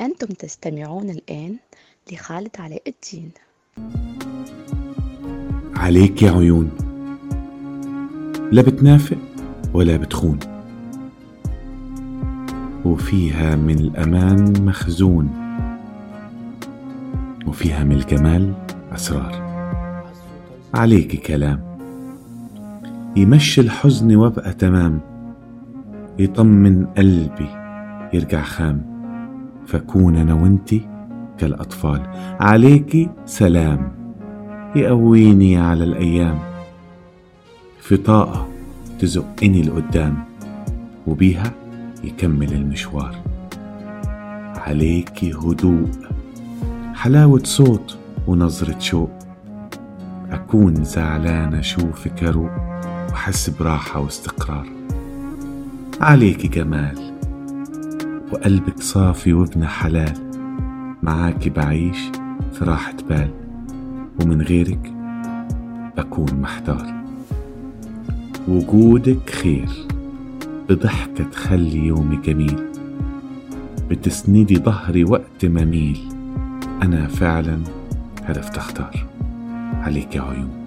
أنتم تستمعون الآن لخالد علاء الدين. عليك يا عيون. لا بتنافق ولا بتخون. وفيها من الأمان مخزون. وفيها من الجمال أسرار. عليك كلام. يمشي الحزن وابقى تمام. يطمن قلبي يرجع خام. فكون أنا وانتي كالأطفال. عليكي سلام. يقويني على الأيام. في طاقة تزقني لقدام وبيها يكمل المشوار. عليكي هدوء حلاوة صوت ونظرة شوق. أكون زعلان أشوفك أروق وأحس براحة واستقرار. عليكي جمال. وقلبك صافي وابن حلال. معاكي بعيش في راحة بال. ومن غيرك بكون محتار. وجودك خير. بضحكة تخلي يومي جميل. بتسندي ظهري وقت ما أنا فعلا عرفت أختار. عليك يا عيون.